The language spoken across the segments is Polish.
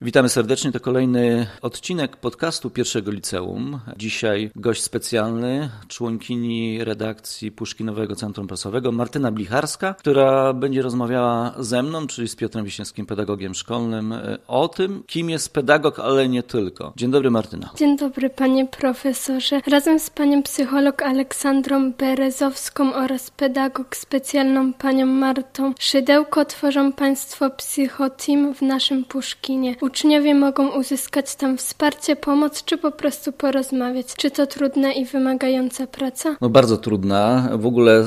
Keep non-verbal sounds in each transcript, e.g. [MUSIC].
Witamy serdecznie, to kolejny odcinek podcastu pierwszego liceum. Dzisiaj gość specjalny, członkini redakcji Puszkinowego Centrum Prasowego, Martyna Blicharska, która będzie rozmawiała ze mną, czyli z Piotrem Wiśniewskim, pedagogiem szkolnym, o tym, kim jest pedagog, ale nie tylko. Dzień dobry, Martyna. Dzień dobry, panie profesorze. Razem z panią psycholog Aleksandrą Berezowską oraz pedagog specjalną panią Martą Szydełko tworzą państwo Psychoteam w naszym Puszkinie. Uczniowie mogą uzyskać tam wsparcie, pomoc, czy po prostu porozmawiać. Czy to trudna i wymagająca praca? No bardzo trudna. W ogóle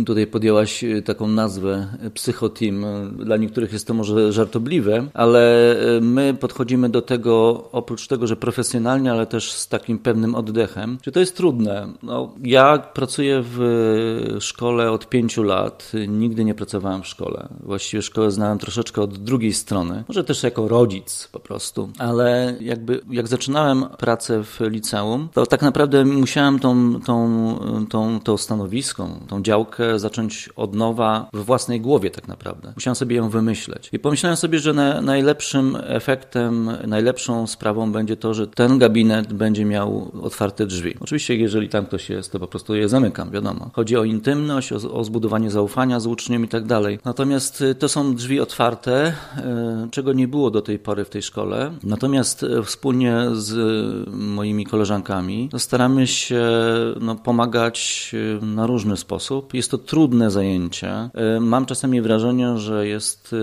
y, tutaj podjęłaś y, taką nazwę y, psychoteam. Dla niektórych jest to może żartobliwe, ale my podchodzimy do tego oprócz tego, że profesjonalnie, ale też z takim pewnym oddechem. Czy to jest trudne? No, ja pracuję w szkole od pięciu lat. Nigdy nie pracowałem w szkole. Właściwie szkołę znałem troszeczkę od drugiej strony. Może też jako rodzic po prostu. Ale jakby jak zaczynałem pracę w liceum, to tak naprawdę musiałem tą, tą, tą, tą stanowiską, tą działkę zacząć od nowa w własnej głowie tak naprawdę. Musiałem sobie ją wymyśleć. I pomyślałem sobie, że na, najlepszym efektem, najlepszą sprawą będzie to, że ten gabinet będzie miał otwarte drzwi. Oczywiście, jeżeli tam ktoś jest, to po prostu je zamykam, wiadomo. Chodzi o intymność, o, o zbudowanie zaufania z uczniem i tak dalej. Natomiast y, to są drzwi otwarte, y, czego nie było do tej pory w tej szkole. Natomiast e, wspólnie z moimi koleżankami staramy się no, pomagać e, na różny sposób. Jest to trudne zajęcie. E, mam czasami wrażenie, że jest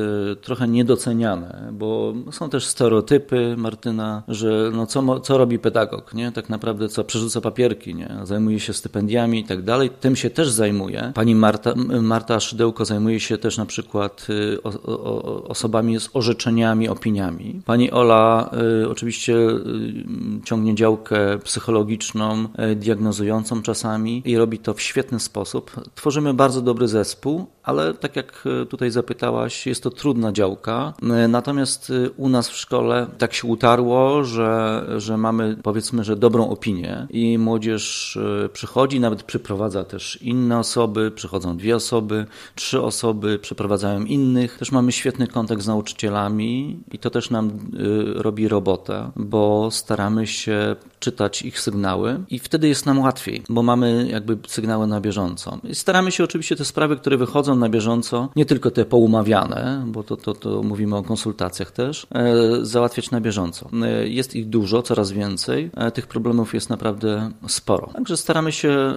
trochę niedoceniane, bo są też stereotypy, Martyna, że no co, co robi pedagog, nie? Tak naprawdę co przerzuca papierki, nie? Zajmuje się stypendiami i tak dalej. Tym się też zajmuje. Pani Marta, Marta Szydełko zajmuje się też na przykład osobami z orzeczeniami, opiniami. Pani Ola y, oczywiście y, ciągnie działkę psychologiczną, y, diagnozującą czasami i robi to w świetny sposób. Tworzymy bardzo dobry zespół, ale tak jak tutaj zapytałaś, jest to trudna działka. Natomiast u nas w szkole tak się utarło, że, że mamy powiedzmy, że dobrą opinię i młodzież przychodzi, nawet przyprowadza też inne osoby, przychodzą dwie osoby, trzy osoby, przyprowadzają innych. Też mamy świetny kontakt z nauczycielami i to też nam y, robi robotę, bo staramy się czytać ich sygnały i wtedy jest nam łatwiej, bo mamy jakby sygnały na bieżąco. I staramy się oczywiście te sprawy, które wychodzą na bieżąco, nie tylko te poumawiane, bo to, to, to mówimy o konsultacjach też, e, załatwiać na bieżąco. E, jest ich dużo, coraz więcej. E, tych problemów jest naprawdę sporo. Także staramy się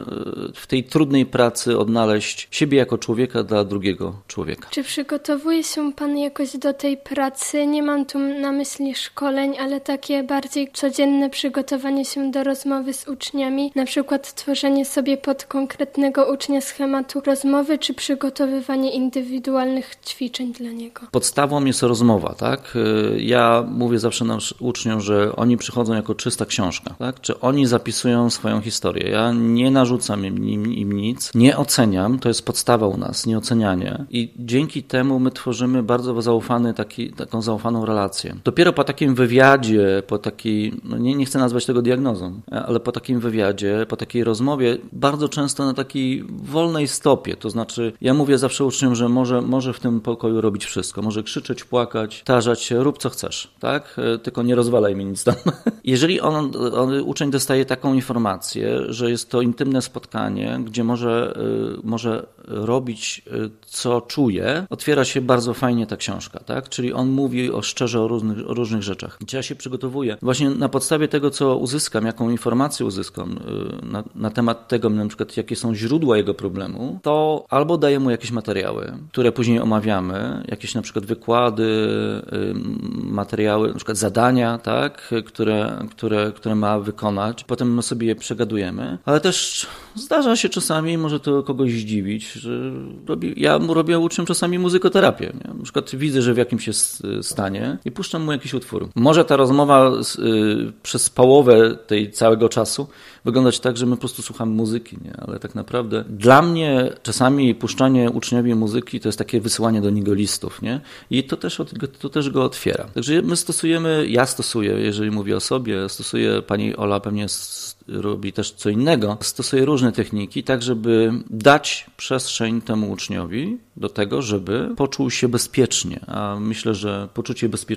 w tej trudnej pracy odnaleźć siebie jako człowieka dla drugiego człowieka. Czy przygotowuje się Pan jakoś do tej pracy? Nie mam tu na myśli szkoleń, ale takie bardziej codzienne przygotowanie się do rozmowy z uczniami, na przykład tworzenie sobie pod konkretnego ucznia schematu rozmowy, czy przygotowywanie indywidualnych ćwiczeń dla niego. Podstawą jest rozmowa, tak? Y, ja mówię zawsze naszym uczniom, że oni przychodzą jako czysta książka, tak? Czy oni zapisują swoją historię. Ja nie narzucam im, im nic, nie oceniam, to jest podstawa u nas, nieocenianie. I dzięki temu my tworzymy bardzo zaufany taki, taką zaufaną relację Dopiero po takim wywiadzie, po takiej, no nie, nie chcę nazwać tego diagnozą, ale po takim wywiadzie, po takiej rozmowie, bardzo często na takiej wolnej stopie, to znaczy ja mówię zawsze uczniom, że może, może w tym pokoju robić wszystko, może krzyczeć, płakać, tarzać się, rób co chcesz, tak? E, tylko nie rozwalaj mi nic tam. [LAUGHS] Jeżeli on, on, uczeń dostaje taką informację, że jest to intymne spotkanie, gdzie może, e, może robić e, co czuje, otwiera się bardzo fajnie ta książka, tak? Czyli on mówi o szczerze o różnych, o różnych rzeczach. Ja się przygotowuję. Właśnie na podstawie tego, co uzyskam, jaką informację uzyskam y, na, na temat tego, na przykład jakie są źródła jego problemu, to albo daję mu jakieś materiały, które później omawiamy, jakieś na przykład wykłady, y, materiały, na przykład zadania, tak, które, które, które ma wykonać. Potem my sobie je przegadujemy, ale też zdarza się czasami, może to kogoś zdziwić, że robi, ja robię uczniom czasami muzykoterapię. Nie? Na przykład widzę, że w jakimś jest stanie i puszczam mu jakiś utwór. Może ta rozmowa y, przez połowę tej całego czasu wyglądać tak, że my po prostu słuchamy muzyki, nie? ale tak naprawdę dla mnie czasami puszczanie uczniowi muzyki to jest takie wysyłanie do niego listów nie? i to też, to też go otwiera. Także my stosujemy, ja stosuję, jeżeli mówię o sobie, stosuję, pani Ola pewnie robi też co innego, stosuje różne techniki, tak żeby dać przestrzeń temu uczniowi do tego, żeby poczuł się bezpiecznie. A myślę, że poczucie bezpieczeństwa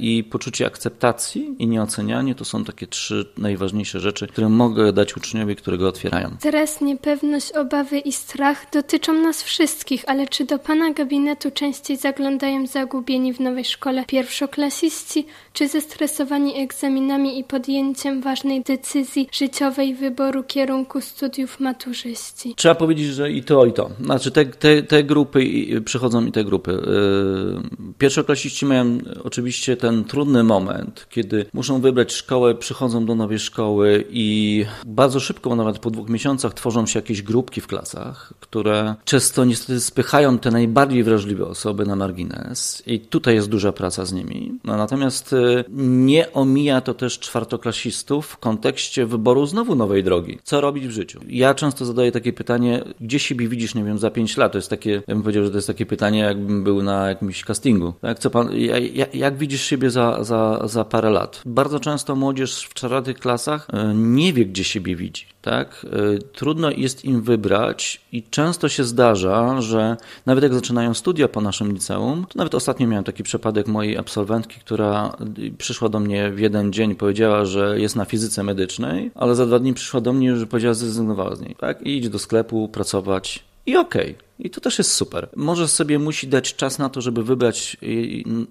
i poczucie akceptacji i nieocenianie to są takie trzy najważniejsze rzeczy, które mogę dać uczniowi, które go otwierają. Teraz niepewność, obawy i strach dotyczą nas wszystkich, ale czy do Pana gabinetu częściej zaglądają zagubieni w nowej szkole pierwszoklasiści, czy zestresowani egzaminami i podjęciem ważnej decyzji życiowej wyboru kierunku studiów maturzyści? Trzeba powiedzieć, że i to, i to. Znaczy te, te, te grupy przychodzą i te grupy. Yy, pierwszoklasiści mają oczywiście ten trudny moment, kiedy muszą wybrać szkołę, przychodzą do nowej szkoły i bardzo szybko, nawet po dwóch miesiącach, tworzą się jakieś grupki w klasach, które często niestety spychają te najbardziej wrażliwe osoby na margines i tutaj jest duża praca z nimi. No, natomiast yy, nie omija to też czwartoklasistów w kontekście wyboru znowu nowej drogi. Co robić w życiu? Ja często zadaję takie pytanie, gdzie siebie widzisz, nie wiem, za pięć lat? To jest takie, ja bym powiedział, że to jest takie pytanie, jakbym był na jakimś castingu. Tak? Co pan, jak, jak widzisz siebie za, za, za parę lat? Bardzo często młodzież w czwartych klasach e, nie wie, gdzie siebie widzi. Tak? E, trudno jest im wybrać i często się zdarza, że nawet jak zaczynają studia po naszym liceum, to nawet ostatnio miałem taki przypadek mojej absolwentki, która przyszła do mnie w jeden dzień, powiedziała, że jest na fizyce medycznej, ale za dwa dni przyszła do mnie, że powiedziała, że zrezygnowała z niej. Tak? I idź do sklepu pracować i okej. Okay. I to też jest super. Może sobie musi dać czas na to, żeby wybrać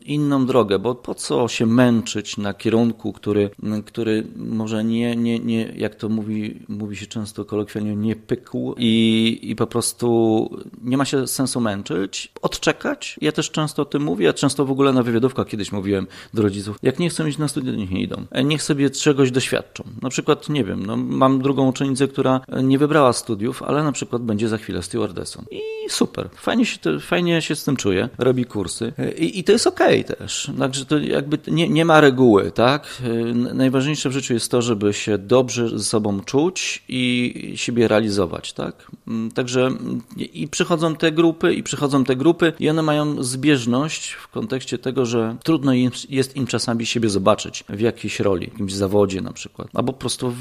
inną drogę, bo po co się męczyć na kierunku, który, który może nie, nie, nie jak to mówi, mówi się często kolokwialnie, nie pykł i, i po prostu nie ma się sensu męczyć, odczekać. Ja też często o tym mówię, ja często w ogóle na wywiadówkach kiedyś mówiłem do rodziców, jak nie chcą iść na studia, niech nie idą. Niech sobie czegoś doświadczą. Na przykład, nie wiem, no, mam drugą uczennicę, która nie wybrała studiów, ale na przykład będzie za chwilę stewardessą. I super. Fajnie się, fajnie się z tym czuje, robi kursy i, i to jest okej okay też. Także to jakby nie, nie ma reguły, tak? Najważniejsze w życiu jest to, żeby się dobrze ze sobą czuć i siebie realizować, tak? Także i przychodzą te grupy, i przychodzą te grupy i one mają zbieżność w kontekście tego, że trudno jest im czasami siebie zobaczyć w jakiejś roli, w jakimś zawodzie na przykład, albo po prostu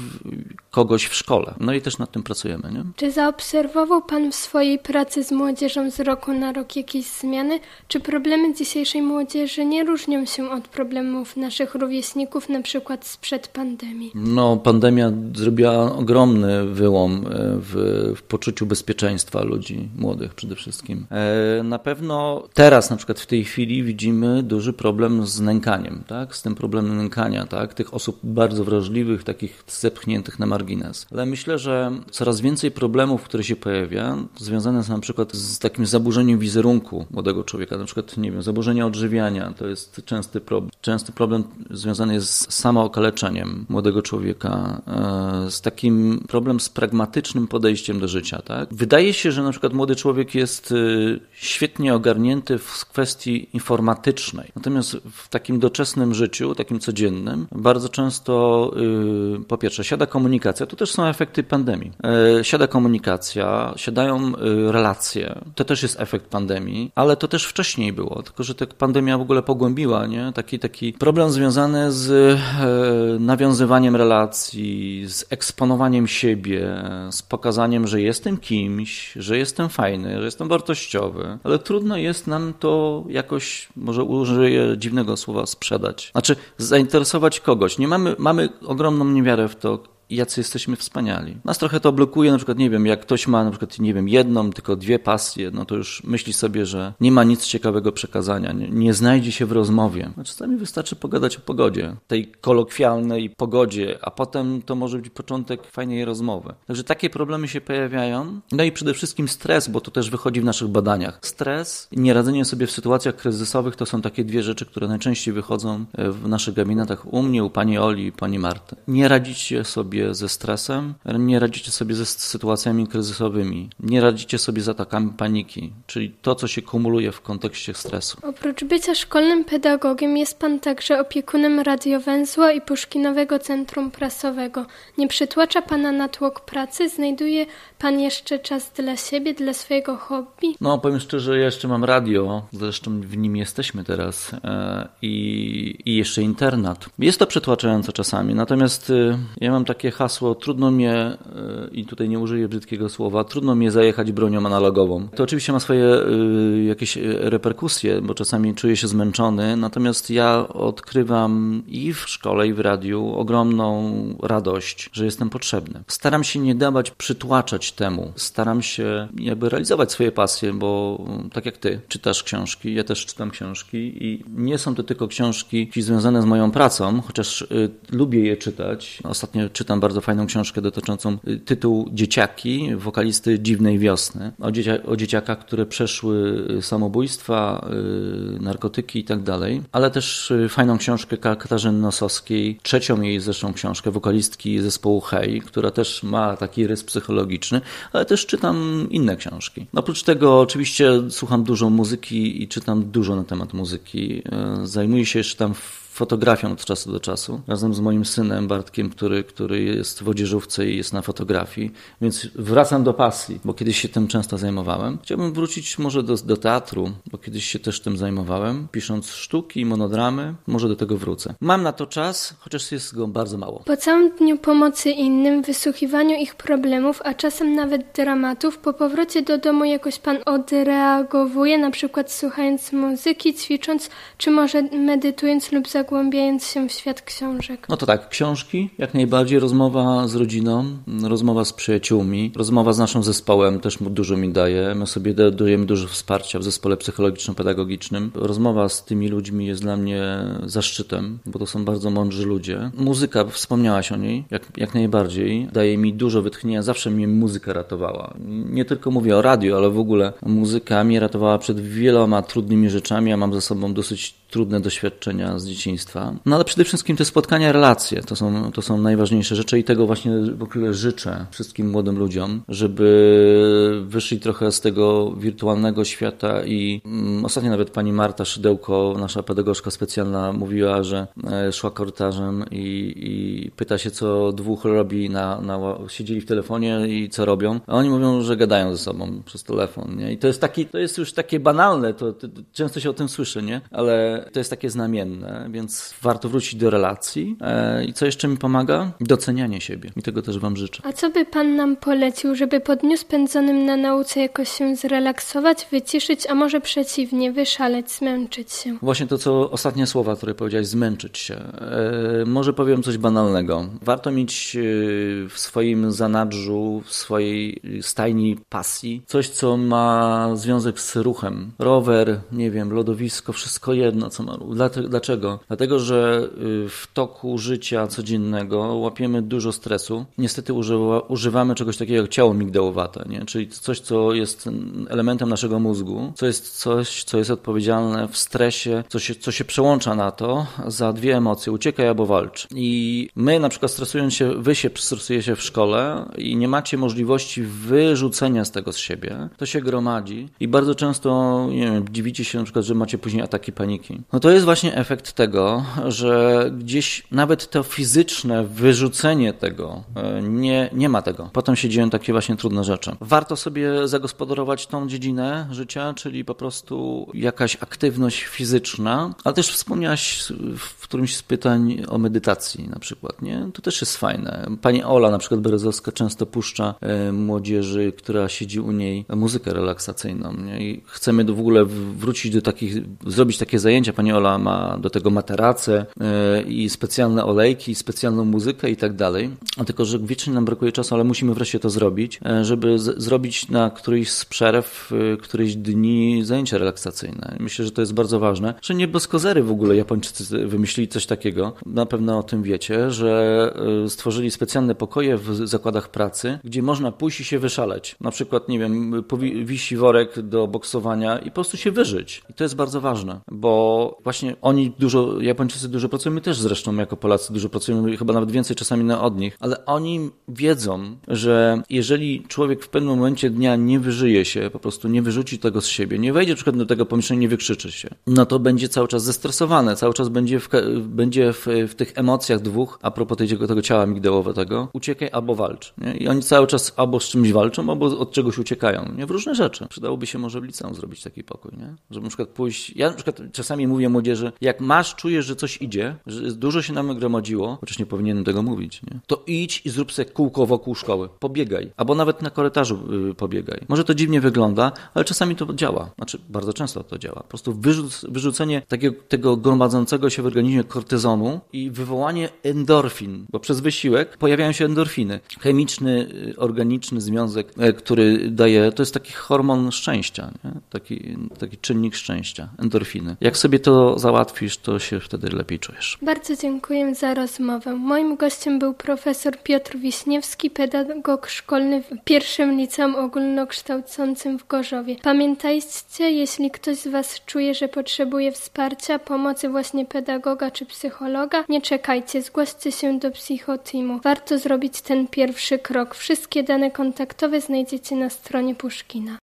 kogoś w szkole. No i też nad tym pracujemy, nie? Czy zaobserwował Pan w swojej pracy z młodzieżą z roku na rok jakieś zmiany? Czy problemy dzisiejszej młodzieży nie różnią się od problemów naszych rówieśników, na przykład sprzed pandemii? No, pandemia zrobiła ogromny wyłom e, w, w poczuciu bezpieczeństwa ludzi młodych przede wszystkim. E, na pewno teraz, na przykład w tej chwili, widzimy duży problem z nękaniem, tak? z tym problemem nękania, tak? tych osób bardzo wrażliwych, takich zepchniętych na margines. Ale myślę, że coraz więcej problemów, które się pojawia, związane są na przykład z takim zaburzeniem wizerunku młodego człowieka, na przykład, nie wiem, zaburzenia odżywiania, to jest częsty problem. Częsty problem związany jest z samookaleczeniem młodego człowieka, e, z takim problem z pragmatycznym podejściem do życia, tak? Wydaje się, że na przykład młody człowiek jest e, świetnie ogarnięty w kwestii informatycznej, natomiast w takim doczesnym życiu, takim codziennym, bardzo często e, po pierwsze siada komunikacja, tu też są efekty pandemii, siada komunikacja, siadają relacje. To też jest efekt pandemii, ale to też wcześniej było, tylko że ta pandemia w ogóle pogłębiła nie? Taki, taki problem związany z e, nawiązywaniem relacji, z eksponowaniem siebie, z pokazaniem, że jestem kimś, że jestem fajny, że jestem wartościowy, ale trudno jest nam to jakoś, może użyję dziwnego słowa, sprzedać. Znaczy, zainteresować kogoś. Nie mamy, mamy ogromną niewiarę w to, jacy jesteśmy wspaniali. Nas trochę to blokuje, na przykład, nie wiem, jak ktoś ma na przykład, nie wiem, jedną, tylko dwie pasje, no to już myśli sobie, że nie ma nic ciekawego przekazania, nie, nie znajdzie się w rozmowie. No, czasami wystarczy pogadać o pogodzie, tej kolokwialnej pogodzie, a potem to może być początek fajnej rozmowy. Także takie problemy się pojawiają. No i przede wszystkim stres, bo to też wychodzi w naszych badaniach. Stres i nieradzenie sobie w sytuacjach kryzysowych to są takie dwie rzeczy, które najczęściej wychodzą w naszych gabinetach u mnie, u pani Oli i pani Marty. Nie radzić sobie sobie ze stresem, nie radzicie sobie ze sytuacjami kryzysowymi, nie radzicie sobie z atakami paniki, czyli to, co się kumuluje w kontekście stresu. Oprócz bycia szkolnym pedagogiem jest Pan także opiekunem radiowęzła i Puszkinowego Centrum Prasowego. Nie przytłacza Pana natłok pracy? Znajduje Pan jeszcze czas dla siebie, dla swojego hobby? No, powiem szczerze, ja jeszcze mam radio, zresztą w nim jesteśmy teraz e, i, i jeszcze internat. Jest to przytłaczające czasami, natomiast e, ja mam takie hasło, trudno mnie, e, i tutaj nie użyję brzydkiego słowa, trudno mnie zajechać bronią analogową. To oczywiście ma swoje jakieś reperkusje, bo czasami czuję się zmęczony, natomiast ja odkrywam i w szkole, i w radiu ogromną radość, że jestem potrzebny. Staram się nie dawać przytłaczać temu. Staram się jakby realizować swoje pasje, bo tak jak ty, czytasz książki, ja też czytam książki i nie są to tylko książki związane z moją pracą, chociaż lubię je czytać. Ostatnio czytam bardzo fajną książkę dotyczącą y, tytułu Dzieciaki, wokalisty Dziwnej Wiosny. O, dziecia o dzieciakach, które przeszły y, samobójstwa, y, narkotyki i tak dalej. Ale też fajną książkę Katarzyny Nosowskiej, trzecią jej zresztą książkę wokalistki zespołu Hej, która też ma taki rys psychologiczny, ale też czytam inne książki. Oprócz tego oczywiście słucham dużo muzyki i czytam dużo na temat muzyki. Zajmuję się jeszcze tam fotografią od czasu do czasu, razem z moim synem Bartkiem, który, który jest w odzieżówce i jest na fotografii, więc wracam do pasji, bo kiedyś się tym często zajmowałem. Chciałbym wrócić może do, do teatru, bo kiedyś się też tym zajmowałem, pisząc sztuki, monodramy, może do tego wrócę. Mam na to czas, chociaż jest go bardzo mało. Po całym dniu pomocy innym, wysłuchiwaniu ich problemów, a czasem nawet dramatów, po powrocie do domu jakoś pan odreagowuje, na przykład słuchając muzyki, ćwicząc, czy może medytując lub za zagłębiając się w świat książek. No to tak, książki, jak najbardziej, rozmowa z rodziną, rozmowa z przyjaciółmi, rozmowa z naszym zespołem też dużo mi daje. My sobie dajemy dużo wsparcia w zespole psychologiczno-pedagogicznym. Rozmowa z tymi ludźmi jest dla mnie zaszczytem, bo to są bardzo mądrzy ludzie. Muzyka, wspomniałaś o niej, jak, jak najbardziej, daje mi dużo wytchnienia. Zawsze mnie muzyka ratowała. Nie tylko mówię o radiu, ale w ogóle muzyka mnie ratowała przed wieloma trudnymi rzeczami. Ja mam za sobą dosyć trudne doświadczenia z dzieciństwa. No ale przede wszystkim te spotkania, relacje to są, to są najważniejsze rzeczy i tego właśnie w ogóle życzę wszystkim młodym ludziom, żeby wyszli trochę z tego wirtualnego świata i mm, ostatnio nawet pani Marta Szydełko, nasza pedagogzka specjalna, mówiła, że e, szła korytarzem i, i pyta się, co dwóch robi na, na siedzieli w telefonie i co robią, a oni mówią, że gadają ze sobą przez telefon, nie? I to jest taki, to jest już takie banalne, to, to często się o tym słyszy, nie? Ale to jest takie znamienne, więc warto wrócić do relacji. E, I co jeszcze mi pomaga? Docenianie siebie. I tego też Wam życzę. A co by Pan nam polecił, żeby po dniu spędzonym na nauce jakoś się zrelaksować, wyciszyć, a może przeciwnie, wyszaleć, zmęczyć się? Właśnie to, co ostatnie słowa, które powiedziałeś, zmęczyć się. E, może powiem coś banalnego. Warto mieć e, w swoim zanadrzu, w swojej stajni pasji coś, co ma związek z ruchem. Rower, nie wiem, lodowisko, wszystko jedno, co ma. Dlaczego? Dlatego, że y, w toku życia codziennego łapiemy dużo stresu. Niestety używa, używamy czegoś takiego jak ciało migdałowate, nie? czyli coś, co jest elementem naszego mózgu, co jest coś, co jest odpowiedzialne w stresie, co się, co się przełącza na to za dwie emocje, uciekaj albo walcz. I my na przykład stresując się, wy się stresujecie w szkole i nie macie możliwości wyrzucenia z tego z siebie, to się gromadzi i bardzo często, nie wiem, dziwicie się na przykład, że macie później ataki paniki. No to jest właśnie efekt tego, że gdzieś nawet to fizyczne wyrzucenie tego, e, nie, nie ma tego. Potem się dzieją takie właśnie trudne rzeczy. Warto sobie zagospodarować tą dziedzinę życia, czyli po prostu jakaś aktywność fizyczna, ale też wspomniałaś w którymś z pytań o medytacji na przykład, nie? To też jest fajne. Pani Ola na przykład Berezowska często puszcza e, młodzieży, która siedzi u niej, muzykę relaksacyjną, nie? I chcemy w ogóle wrócić do takich, zrobić takie zajęcia, pani Ola ma do tego materace e, i specjalne olejki, specjalną muzykę i tak dalej. Tylko, że wiecznie nam brakuje czasu, ale musimy wreszcie to zrobić, e, żeby zrobić na któryś z przerw, e, któryś dni zajęcia relaksacyjne. Myślę, że to jest bardzo ważne, że nie bez kozery w ogóle Japończycy wymyślili coś takiego. Na pewno o tym wiecie, że stworzyli specjalne pokoje w zakładach pracy, gdzie można pójść i się wyszaleć. Na przykład, nie wiem, wisi worek do boksowania i po prostu się wyżyć. I to jest bardzo ważne, bo bo właśnie oni dużo, Japończycy dużo pracują, my też zresztą jako Polacy dużo pracujemy, chyba nawet więcej czasami na od nich, ale oni wiedzą, że jeżeli człowiek w pewnym momencie dnia nie wyżyje się, po prostu nie wyrzuci tego z siebie, nie wejdzie przykład do tego pomieszczenia, nie wykrzyczy się, no to będzie cały czas zestresowane, cały czas będzie w, będzie w, w tych emocjach dwóch, a propos tego, tego ciała migdałowego, uciekaj albo walcz. Nie? I oni cały czas albo z czymś walczą, albo od czegoś uciekają. Nie? W różne rzeczy. Przydałoby się może w liceum zrobić taki pokój, nie? Żeby na przykład pójść, ja na przykład czasami mówię młodzieży, jak masz, czujesz, że coś idzie, że dużo się nam gromadziło, chociaż nie powinienem tego mówić, nie? to idź i zrób sobie kółko wokół szkoły. Pobiegaj. Albo nawet na korytarzu yy, pobiegaj. Może to dziwnie wygląda, ale czasami to działa. Znaczy, bardzo często to działa. Po prostu wyrzuc, wyrzucenie takiego, tego gromadzącego się w organizmie kortyzonu i wywołanie endorfin, bo przez wysiłek pojawiają się endorfiny. Chemiczny, y, organiczny związek, e, który daje, to jest taki hormon szczęścia, nie? Taki, taki czynnik szczęścia, endorfiny. Jak sobie to załatwisz, to się wtedy lepiej czujesz. Bardzo dziękuję za rozmowę. Moim gościem był profesor Piotr Wiśniewski, pedagog szkolny w pierwszym liceum ogólnokształcącym w Gorzowie. Pamiętajcie, jeśli ktoś z Was czuje, że potrzebuje wsparcia, pomocy właśnie pedagoga czy psychologa, nie czekajcie, zgłoście się do psychoteamu. Warto zrobić ten pierwszy krok. Wszystkie dane kontaktowe znajdziecie na stronie Puszkina.